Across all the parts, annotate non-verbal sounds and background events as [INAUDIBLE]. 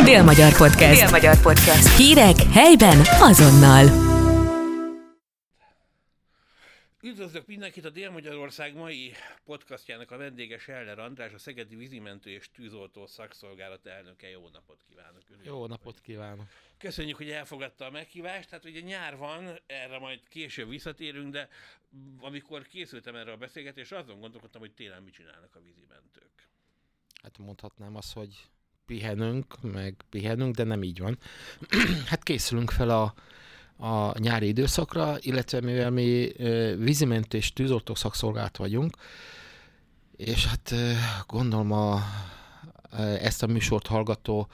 Dél-Magyar Podcast. Dél-Magyar Podcast. Hírek helyben azonnal. Üdvözlök mindenkit a Dél-Magyarország mai podcastjának a vendége Seller András, a Szegedi Vízimentő és Tűzoltó Szakszolgálat elnöke. Jó napot kívánok! Örülök, Jó napot kívánok! Köszönjük, hogy elfogadta a meghívást. Hát ugye nyár van, erre majd később visszatérünk, de amikor készültem erre a beszélgetésre, azon gondolkodtam, hogy télen mit csinálnak a vízimentők. Hát mondhatnám azt, hogy pihenünk, meg pihenünk, de nem így van. [CLEARS THROAT] hát készülünk fel a, a nyári időszakra, illetve mivel mi vízimentő és tűzoltó szakszolgált vagyunk, és hát gondolom a, ezt a műsort hallgató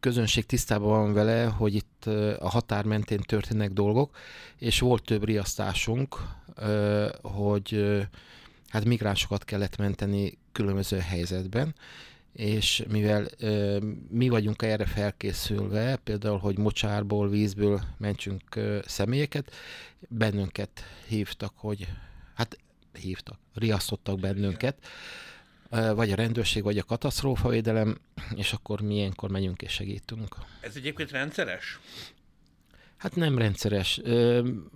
közönség tisztában van vele, hogy itt a határ mentén történnek dolgok, és volt több riasztásunk, hogy hát migránsokat kellett menteni különböző helyzetben, és mivel ö, mi vagyunk erre felkészülve, például, hogy mocsárból, vízből mentsünk ö, személyeket, bennünket hívtak, hogy hát hívtak, riasztottak bennünket, vagy a rendőrség, vagy a katasztrófavédelem, és akkor mi ilyenkor megyünk és segítünk. Ez egyébként rendszeres? Hát nem rendszeres.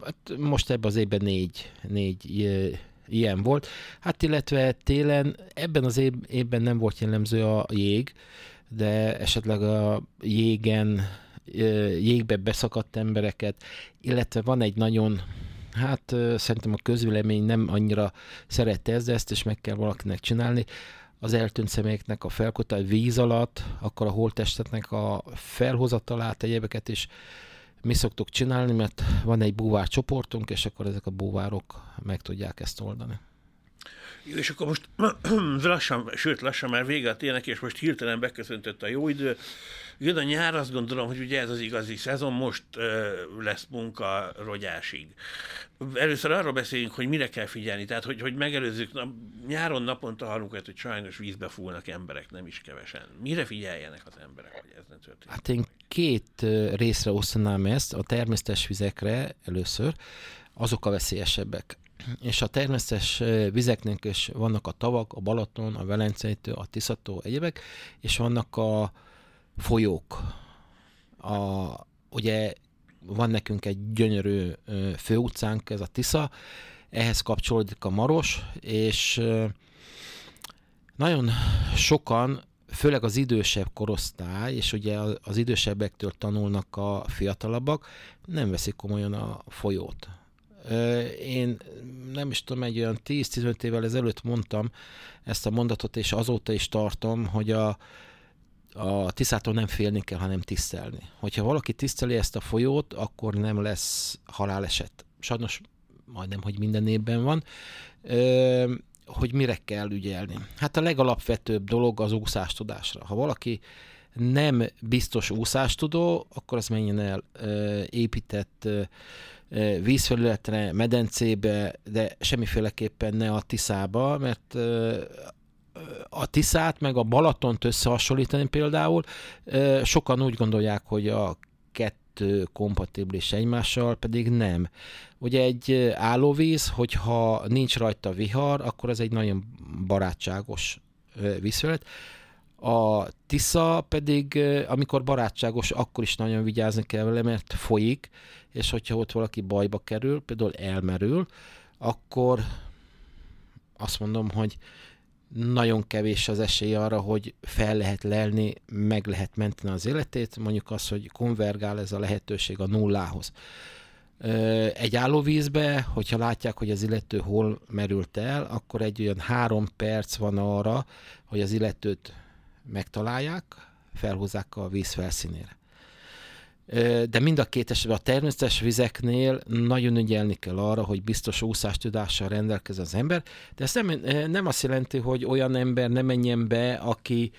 Hát most ebben az évben négy, négy ilyen volt. Hát illetve télen, ebben az év, évben nem volt jellemző a jég, de esetleg a jégen, jégbe beszakadt embereket, illetve van egy nagyon hát szerintem a közvélemény nem annyira szerette ezt, de ezt is meg kell valakinek csinálni. Az eltűnt személyeknek a felkotál víz alatt, akkor a holttestetnek a felhozatalát, egyébeket is mi szoktuk csinálni, mert van egy búvár csoportunk, és akkor ezek a búvárok meg tudják ezt oldani. Jó, és akkor most [CLEARS THROAT] lassan, sőt lassan már vége a télnek, és most hirtelen beköszöntött a jó idő. Jön a nyár, azt gondolom, hogy ugye ez az igazi szezon, most ö, lesz munka rogyásig. Először arról beszéljünk, hogy mire kell figyelni, tehát hogy, hogy megelőzzük, na, nyáron naponta hallunk hogy sajnos vízbe fúlnak emberek, nem is kevesen. Mire figyeljenek az emberek, hogy ez ne történik? Hát én két részre osztanám ezt, a természetes vizekre először, azok a veszélyesebbek. És a természetes vizeknek is vannak a tavak, a Balaton, a Velencei a Tiszató, egyebek, és vannak a folyók. A, ugye van nekünk egy gyönyörű főutcánk, ez a Tisza, ehhez kapcsolódik a Maros, és nagyon sokan, főleg az idősebb korosztály, és ugye az idősebbektől tanulnak a fiatalabbak, nem veszik komolyan a folyót. Én nem is tudom, egy olyan 10-15 évvel ezelőtt mondtam ezt a mondatot, és azóta is tartom, hogy a, a tisztától nem félni kell, hanem tisztelni. Hogyha valaki tiszteli ezt a folyót, akkor nem lesz haláleset. Sajnos majdnem, hogy minden évben van. Ö, hogy mire kell ügyelni? Hát a legalapvetőbb dolog az úszástudásra. Ha valaki nem biztos úszástudó, akkor az menjen el ö, épített ö, vízfelületre, medencébe, de semmiféleképpen ne a Tiszába, mert a Tiszát meg a Balatont összehasonlítani például, sokan úgy gondolják, hogy a kettő kompatibilis egymással, pedig nem. Ugye egy állóvíz, hogyha nincs rajta vihar, akkor ez egy nagyon barátságos vízfelület. A Tisza pedig, amikor barátságos, akkor is nagyon vigyázni kell vele, mert folyik, és hogyha ott valaki bajba kerül, például elmerül, akkor azt mondom, hogy nagyon kevés az esély arra, hogy fel lehet lelni, meg lehet menteni az életét, mondjuk az, hogy konvergál ez a lehetőség a nullához. Egy állóvízbe, hogyha látják, hogy az illető hol merült el, akkor egy olyan három perc van arra, hogy az illetőt megtalálják, felhozzák a víz felszínére. De mind a két esetben a természetes vizeknél nagyon ügyelni kell arra, hogy biztos úszástudással rendelkez az ember, de ez nem, nem azt jelenti, hogy olyan ember ne menjen be, aki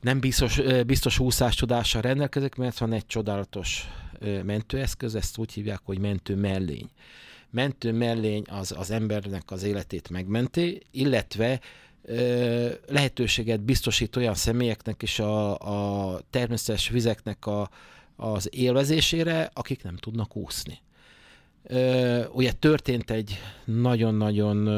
nem biztos, biztos úszástudással rendelkezik, mert van egy csodálatos mentőeszköz, ezt úgy hívják, hogy mentő mellény. Mentő mellény az az embernek az életét megmenti, illetve lehetőséget biztosít olyan személyeknek is a, a természetes vizeknek a, az élvezésére, akik nem tudnak úszni. Ugye történt egy nagyon-nagyon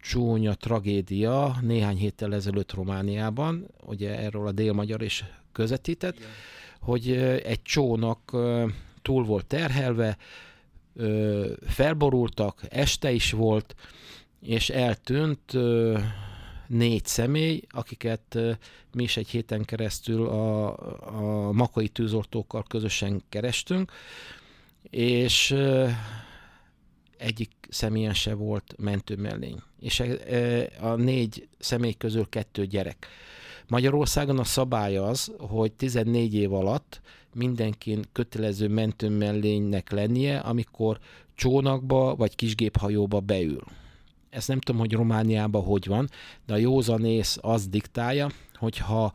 csúnya tragédia néhány héttel ezelőtt Romániában, ugye erről a délmagyar is közvetített, Igen. hogy egy csónak túl volt terhelve, felborultak, este is volt, és eltűnt négy személy, akiket mi is egy héten keresztül a, a makai tűzoltókkal közösen kerestünk, és egyik személyen se volt mentőmellény. És a négy személy közül kettő gyerek. Magyarországon a szabály az, hogy 14 év alatt mindenkin kötelező mentőmellénynek lennie, amikor csónakba vagy kisgéphajóba beül. Ezt nem tudom, hogy Romániában hogy van, de a józanész az diktálja, hogyha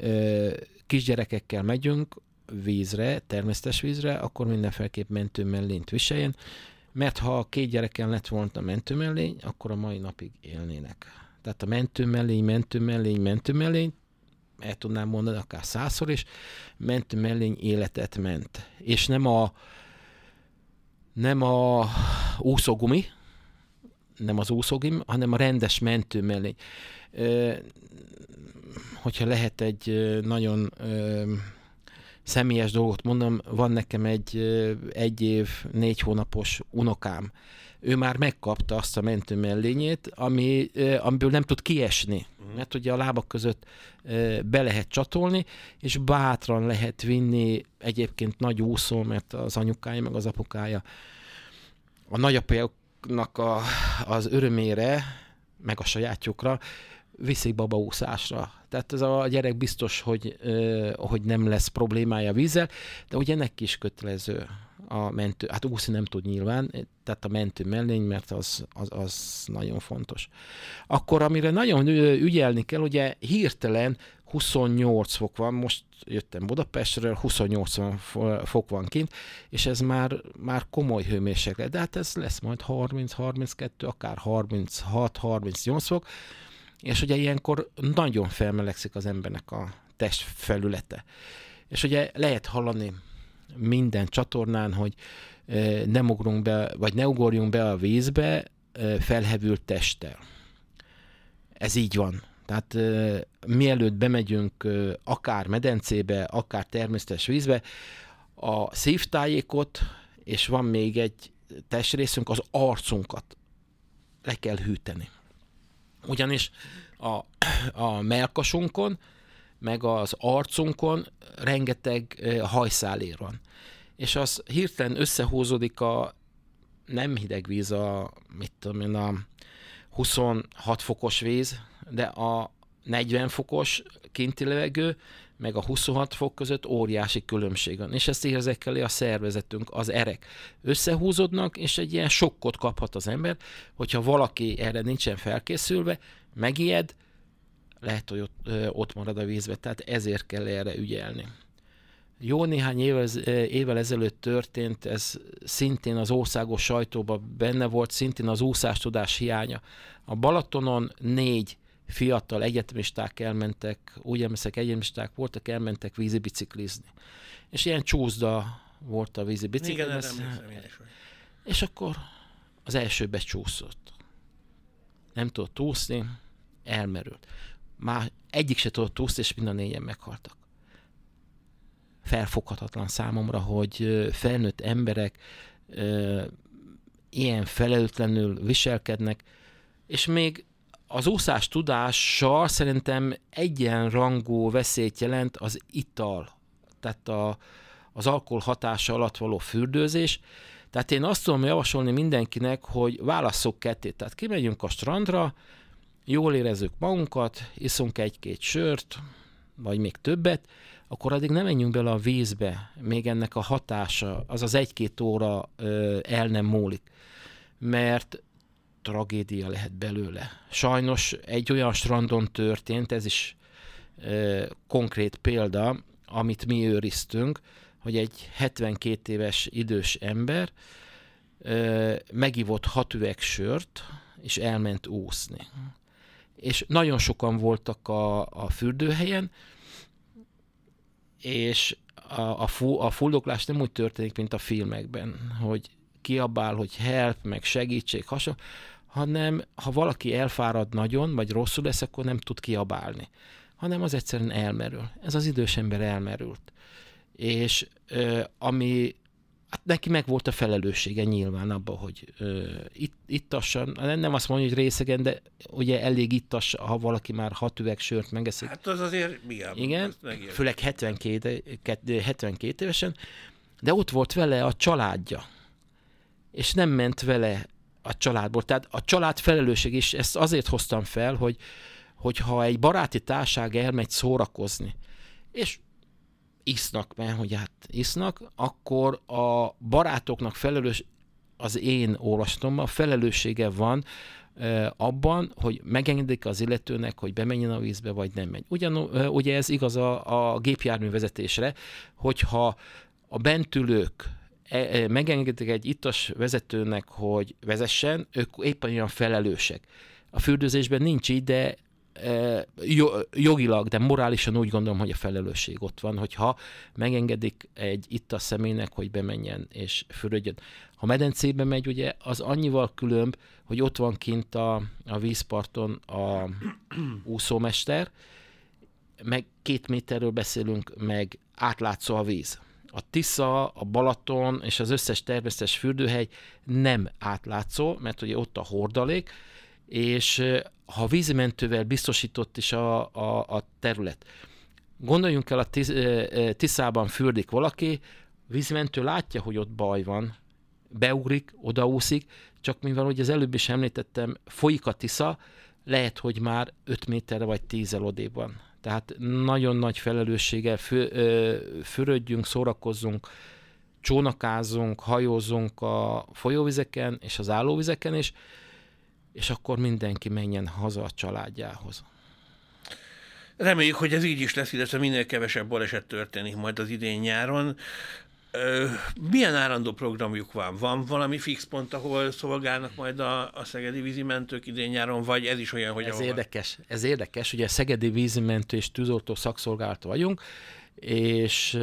ö, kisgyerekekkel megyünk vízre, természetes vízre, akkor mindenféleképp mentőmellényt viseljen, mert ha két gyereken lett volna mentőmellény, akkor a mai napig élnének. Tehát a mentőmellény, mentőmellény, mentőmellény, el tudnám mondani akár százszor is, mentőmellény életet ment. És nem a nem a úszógumi, nem az úszógim, hanem a rendes mentőmellény. Hogyha lehet egy nagyon személyes dolgot mondom, van nekem egy egy év, négy hónapos unokám. Ő már megkapta azt a mentő mellényét, ami, amiből nem tud kiesni. Uh-huh. Mert ugye a lábak között be lehet csatolni, és bátran lehet vinni egyébként nagy úszó, mert az anyukája meg az apukája a nagyapjáknak a, az örömére, meg a sajátjukra viszik babaúszásra. Tehát ez a gyerek biztos, hogy, hogy nem lesz problémája vízzel, de ugye neki is kötelező a mentő, hát úszni nem tud nyilván, tehát a mentő mellény, mert az, az, az nagyon fontos. Akkor amire nagyon ügyelni kell, ugye hirtelen 28 fok van, most jöttem Budapestről, 28 fok van kint, és ez már, már komoly hőmérséklet, de hát ez lesz majd 30-32, akár 36-38 fok, és ugye ilyenkor nagyon felmelegszik az embernek a test felülete. És ugye lehet hallani minden csatornán, hogy nem ugrunk be, vagy ne ugorjunk be a vízbe felhevült testtel. Ez így van. Tehát mielőtt bemegyünk akár medencébe, akár természetes vízbe, a szívtájékot, és van még egy testrészünk, az arcunkat le kell hűteni ugyanis a, a melkasunkon, meg az arcunkon rengeteg hajszálér van. És az hirtelen összehúzódik a nem hideg víz, a, mit tudom én, a 26 fokos víz, de a 40 fokos kinti levegő, meg a 26 fok között óriási különbség van. És ezt érzekeli a szervezetünk, az erek. Összehúzódnak, és egy ilyen sokkot kaphat az ember, hogyha valaki erre nincsen felkészülve, megijed, lehet, hogy ott, ott marad a vízbe, tehát ezért kell erre ügyelni. Jó néhány évvel, évvel ezelőtt történt, ez szintén az országos sajtóban benne volt, szintén az úszástudás hiánya. A Balatonon négy fiatal egyetemisták elmentek, úgy emlékszek, egyetemisták voltak, elmentek vízi biciklizni. És ilyen csúszda volt a vízi bicikli. Igen, emlékszem És akkor az első becsúszott. Nem tudott úszni, elmerült. Már egyik se tudott úszni, és mind a négyen meghaltak. Felfoghatatlan számomra, hogy felnőtt emberek ilyen felelőtlenül viselkednek, és még az úszás tudással szerintem egyenrangú veszélyt jelent az ital, tehát a, az alkohol hatása alatt való fürdőzés. Tehát én azt tudom javasolni mindenkinek, hogy válasszuk ketté. Tehát kimegyünk a strandra, jól érezzük magunkat, iszunk egy-két sört, vagy még többet, akkor addig nem menjünk bele a vízbe, még ennek a hatása, az az egy-két óra ö, el nem múlik. Mert tragédia lehet belőle. Sajnos egy olyan strandon történt, ez is e, konkrét példa, amit mi őriztünk, hogy egy 72 éves idős ember e, megivott hat üveg sört, és elment úszni. És nagyon sokan voltak a, a fürdőhelyen, és a, a, fu, a fuldoklás nem úgy történik, mint a filmekben, hogy kiabál, hogy help, meg segítség, hasonló, hanem ha valaki elfárad nagyon, vagy rosszul lesz, akkor nem tud kiabálni, hanem az egyszerűen elmerül. Ez az idős ember elmerült. És ö, ami hát neki meg volt a felelőssége nyilván abban, hogy ö, itt, ittassan, nem azt mondja, hogy részegen, de ugye elég ittas, ha valaki már hat üveg sört megeszik. Hát az azért milyen? Igen, főleg 72, 72 évesen, de ott volt vele a családja, és nem ment vele a családból. Tehát a család felelősség is, ezt azért hoztam fel, hogy hogyha egy baráti társág elmegy szórakozni, és isznak, mert hogy hát isznak, akkor a barátoknak felelős, az én olvastom, a felelőssége van e, abban, hogy megengedik az illetőnek, hogy bemenjen a vízbe, vagy nem megy. Ugyan, e, ugye ez igaz a, a gépjármű vezetésre, hogyha a bentülők e, e, megengedik egy ittas vezetőnek, hogy vezessen, ők éppen olyan felelősek. A fürdőzésben nincs így, de jogilag, de morálisan úgy gondolom, hogy a felelősség ott van, hogyha megengedik egy itt a személynek, hogy bemenjen és fürödjön. Ha medencébe megy, ugye az annyival különb, hogy ott van kint a, a vízparton a úszómester, meg két méterről beszélünk, meg átlátszó a víz. A Tisza, a Balaton és az összes természetes fürdőhely nem átlátszó, mert ugye ott a hordalék, és ha vízimentővel biztosított is a, a, a terület. Gondoljunk el, a Tiszában fürdik valaki, vízimentő látja, hogy ott baj van, beugrik, odaúszik, csak mivel ugye az előbb is említettem, folyik a Tisza, lehet, hogy már 5 méterre vagy 10 odébb van. Tehát nagyon nagy felelősséggel fő, ö, fürödjünk, szórakozzunk, csónakázzunk, hajózzunk a folyóvizeken és az állóvizeken is, és akkor mindenki menjen haza a családjához. Reméljük, hogy ez így is lesz, illetve minél kevesebb baleset történik majd az idén nyáron. Milyen állandó programjuk van? Van valami fix pont, ahol szolgálnak majd a, a szegedi vízimentők idén nyáron, vagy ez is olyan, hogy Ez ahol... érdekes, ez érdekes, ugye szegedi vízimentő és tűzoltó szakszolgálat vagyunk, és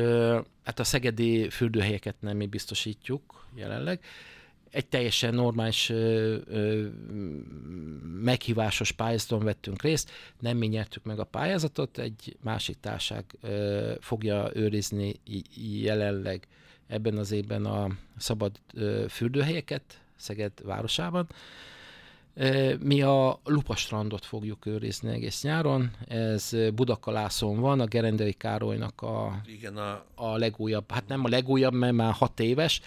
hát a szegedi fürdőhelyeket nem mi biztosítjuk jelenleg, egy teljesen normális ö, ö, meghívásos pályázaton vettünk részt, nem mi nyertük meg a pályázatot, egy másik társág ö, fogja őrizni jelenleg ebben az évben a szabad ö, fürdőhelyeket Szeged városában. Mi a Lupastrandot fogjuk őrizni egész nyáron. Ez Budakalászon van, a Gerendei Károlynak a, Igen, a... a legújabb, hát nem a legújabb, mert már hat éves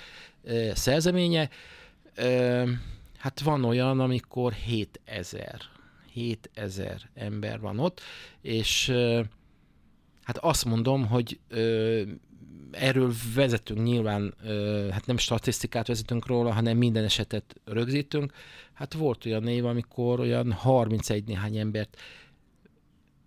szerzeménye. Hát van olyan, amikor 7000 7000 ember van ott, és hát azt mondom, hogy erről vezetünk nyilván, hát nem statisztikát vezetünk róla, hanem minden esetet rögzítünk. Hát volt olyan év, amikor olyan 31 néhány embert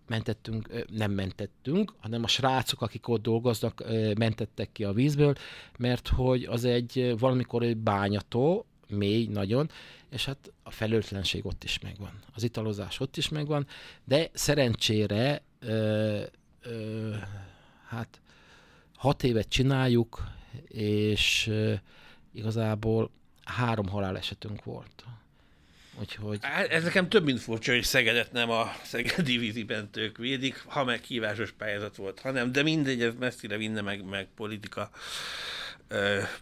mentettünk, nem mentettünk, hanem a srácok, akik ott dolgoznak, mentettek ki a vízből, mert hogy az egy valamikor egy bányató, mély nagyon, és hát a felőtlenség ott is megvan. Az italozás ott is megvan, de szerencsére ö, ö, hát hat évet csináljuk, és ö, igazából három halálesetünk volt. Úgyhogy... Ez nekem több, mint furcsa, hogy Szegedet nem a szegedi vízibentők védik, ha meghívásos pályázat volt, hanem, de mindegy, ez messzire vinne meg, meg politika.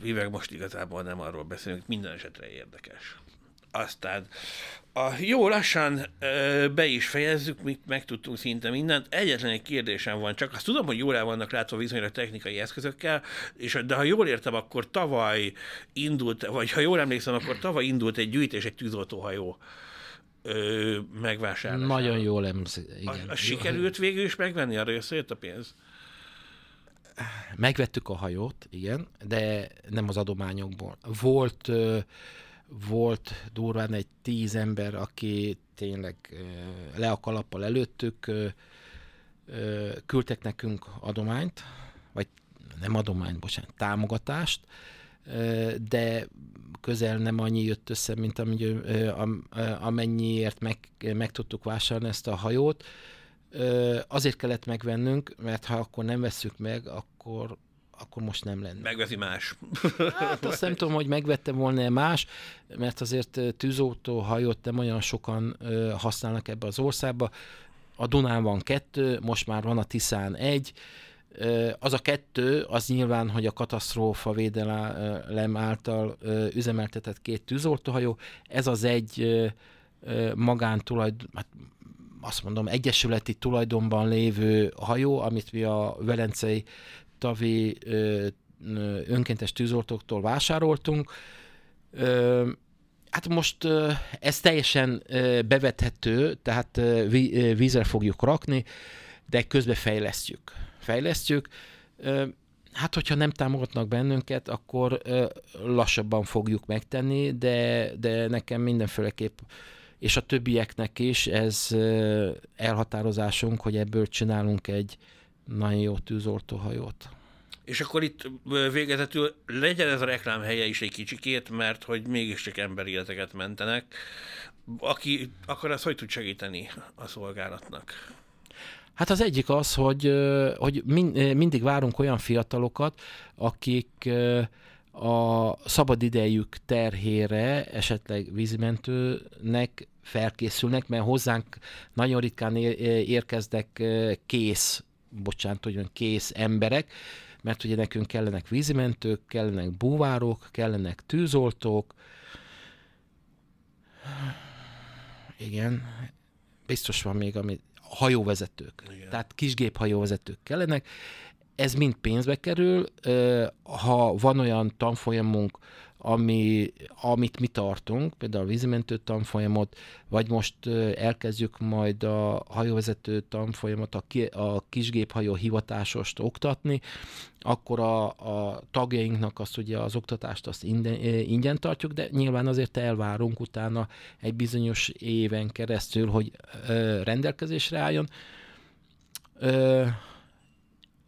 Mivel most igazából nem arról beszélünk, minden esetre érdekes. Aztán a jó lassan ö, be is fejezzük, mit megtudtunk szinte mindent. Egyetlen egy kérdésem van, csak azt tudom, hogy jól el vannak látva viszonylag technikai eszközökkel, és, de ha jól értem, akkor tavaly indult, vagy ha jól emlékszem, akkor tavaly indult egy gyűjtés, egy tűzoltóhajó megvásárlására. Nagyon jól emlékszem, igen. A, a sikerült végül is megvenni, arra összejött a pénz? Megvettük a hajót, igen, de nem az adományokból. Volt volt durván egy tíz ember, aki tényleg le a kalappal előttük, küldtek nekünk adományt, vagy nem adományt, bocsánat, támogatást, de közel nem annyi jött össze, mint amennyiért meg, meg tudtuk vásárolni ezt a hajót. Azért kellett megvennünk, mert ha akkor nem vesszük meg, akkor akkor most nem lenne. Megveszi más. Hát azt nem tudom, hogy megvette volna más, mert azért tűzoltó hajót nem olyan sokan használnak ebbe az országba. A Dunán van kettő, most már van a Tiszán egy. Az a kettő, az nyilván, hogy a katasztrófa védelem által üzemeltetett két tűzoltóhajó. Ez az egy magántulajdon, hát azt mondom, egyesületi tulajdonban lévő hajó, amit mi a Velencei tavi önkéntes tűzoltóktól vásároltunk. Hát most ez teljesen bevethető, tehát ö, vízre fogjuk rakni, de közben fejlesztjük. Fejlesztjük. Hát, hogyha nem támogatnak bennünket, akkor lassabban fogjuk megtenni, de, de nekem mindenféleképp és a többieknek is ez elhatározásunk, hogy ebből csinálunk egy nagyon jó tűzoltóhajót. És akkor itt végezetül legyen ez a reklám helye is egy kicsikét, mert hogy mégiscsak emberéleteket mentenek. Aki akkor az hogy tud segíteni a szolgálatnak? Hát az egyik az, hogy, hogy mindig várunk olyan fiatalokat, akik a szabadidejük terhére esetleg vízimentőnek felkészülnek, mert hozzánk nagyon ritkán érkeznek kész, bocsánat, hogy kész emberek, mert ugye nekünk kellenek vízimentők, kellenek búvárok, kellenek tűzoltók. Igen, biztos van még, ami hajóvezetők. Igen. Tehát kisgéphajóvezetők kellenek. Ez mind pénzbe kerül. Ha van olyan tanfolyamunk, ami, amit mi tartunk, például a vízimentő tanfolyamot, vagy most elkezdjük majd a hajóvezető tanfolyamot, a, ki, a kisgéphajó hivatásost oktatni, akkor a, a tagjainknak azt ugye az oktatást azt ingyen, ingyen tartjuk, de nyilván azért elvárunk utána egy bizonyos éven keresztül, hogy rendelkezésre álljon.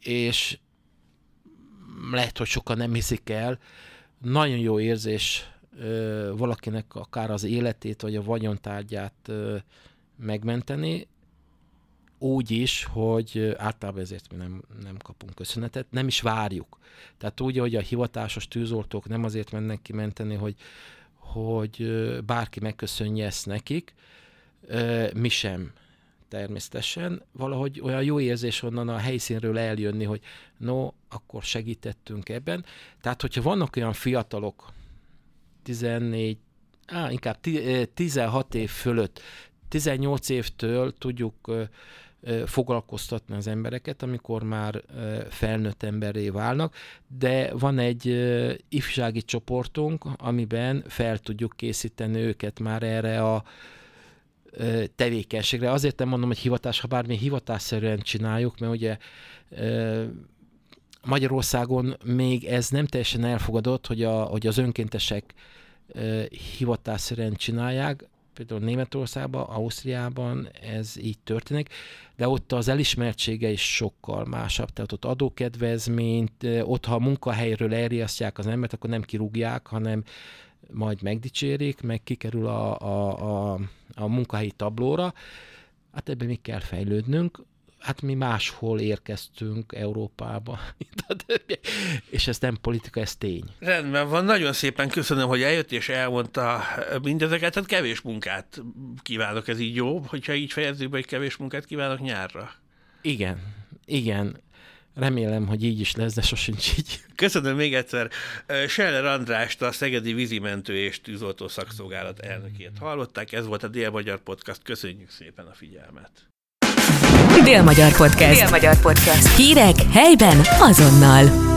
És lehet, hogy sokan nem hiszik el, nagyon jó érzés ö, valakinek akár az életét vagy a vagyontárgyát ö, megmenteni, úgy is, hogy általában ezért mi nem, nem kapunk köszönetet, nem is várjuk. Tehát úgy, hogy a hivatásos tűzoltók nem azért mennek kimenteni, hogy, hogy bárki megköszönje ezt nekik, mi sem természetesen. Valahogy olyan jó érzés onnan a helyszínről eljönni, hogy no, akkor segítettünk ebben. Tehát, hogyha vannak olyan fiatalok, 14, á, inkább 16 év fölött, 18 évtől tudjuk foglalkoztatni az embereket, amikor már felnőtt emberré válnak, de van egy ifjúsági csoportunk, amiben fel tudjuk készíteni őket már erre a tevékenységre. Azért nem mondom, hogy hivatás, ha bármi hivatásszerűen csináljuk, mert ugye Magyarországon még ez nem teljesen elfogadott, hogy, a, hogy az önkéntesek hivatásszerűen csinálják, például Németországban, Ausztriában ez így történik, de ott az elismertsége is sokkal másabb. Tehát ott adókedvezményt, ott ha a munkahelyről elriasztják az embert, akkor nem kirúgják, hanem majd megdicsérik, meg kikerül a, a, a, a munkahelyi tablóra. Hát ebben mi kell fejlődnünk. Hát mi máshol érkeztünk Európába, [LAUGHS] és ez nem politika, ez tény. Rendben van, nagyon szépen köszönöm, hogy eljött és elmondta mindezeket, tehát kevés munkát kívánok, ez így jó, hogyha így fejezzük be, hogy kevés munkát kívánok nyárra. Igen, igen. Remélem, hogy így is lesz, de sosincs így. Köszönöm még egyszer. Scheller Andrást, a Szegedi Vízimentő és Tűzoltó Szakszolgálat elnökét hallották. Ez volt a Dél-Magyar Podcast. Köszönjük szépen a figyelmet. Dél-Magyar Podcast. Dél-Magyar Podcast. Hírek helyben azonnal.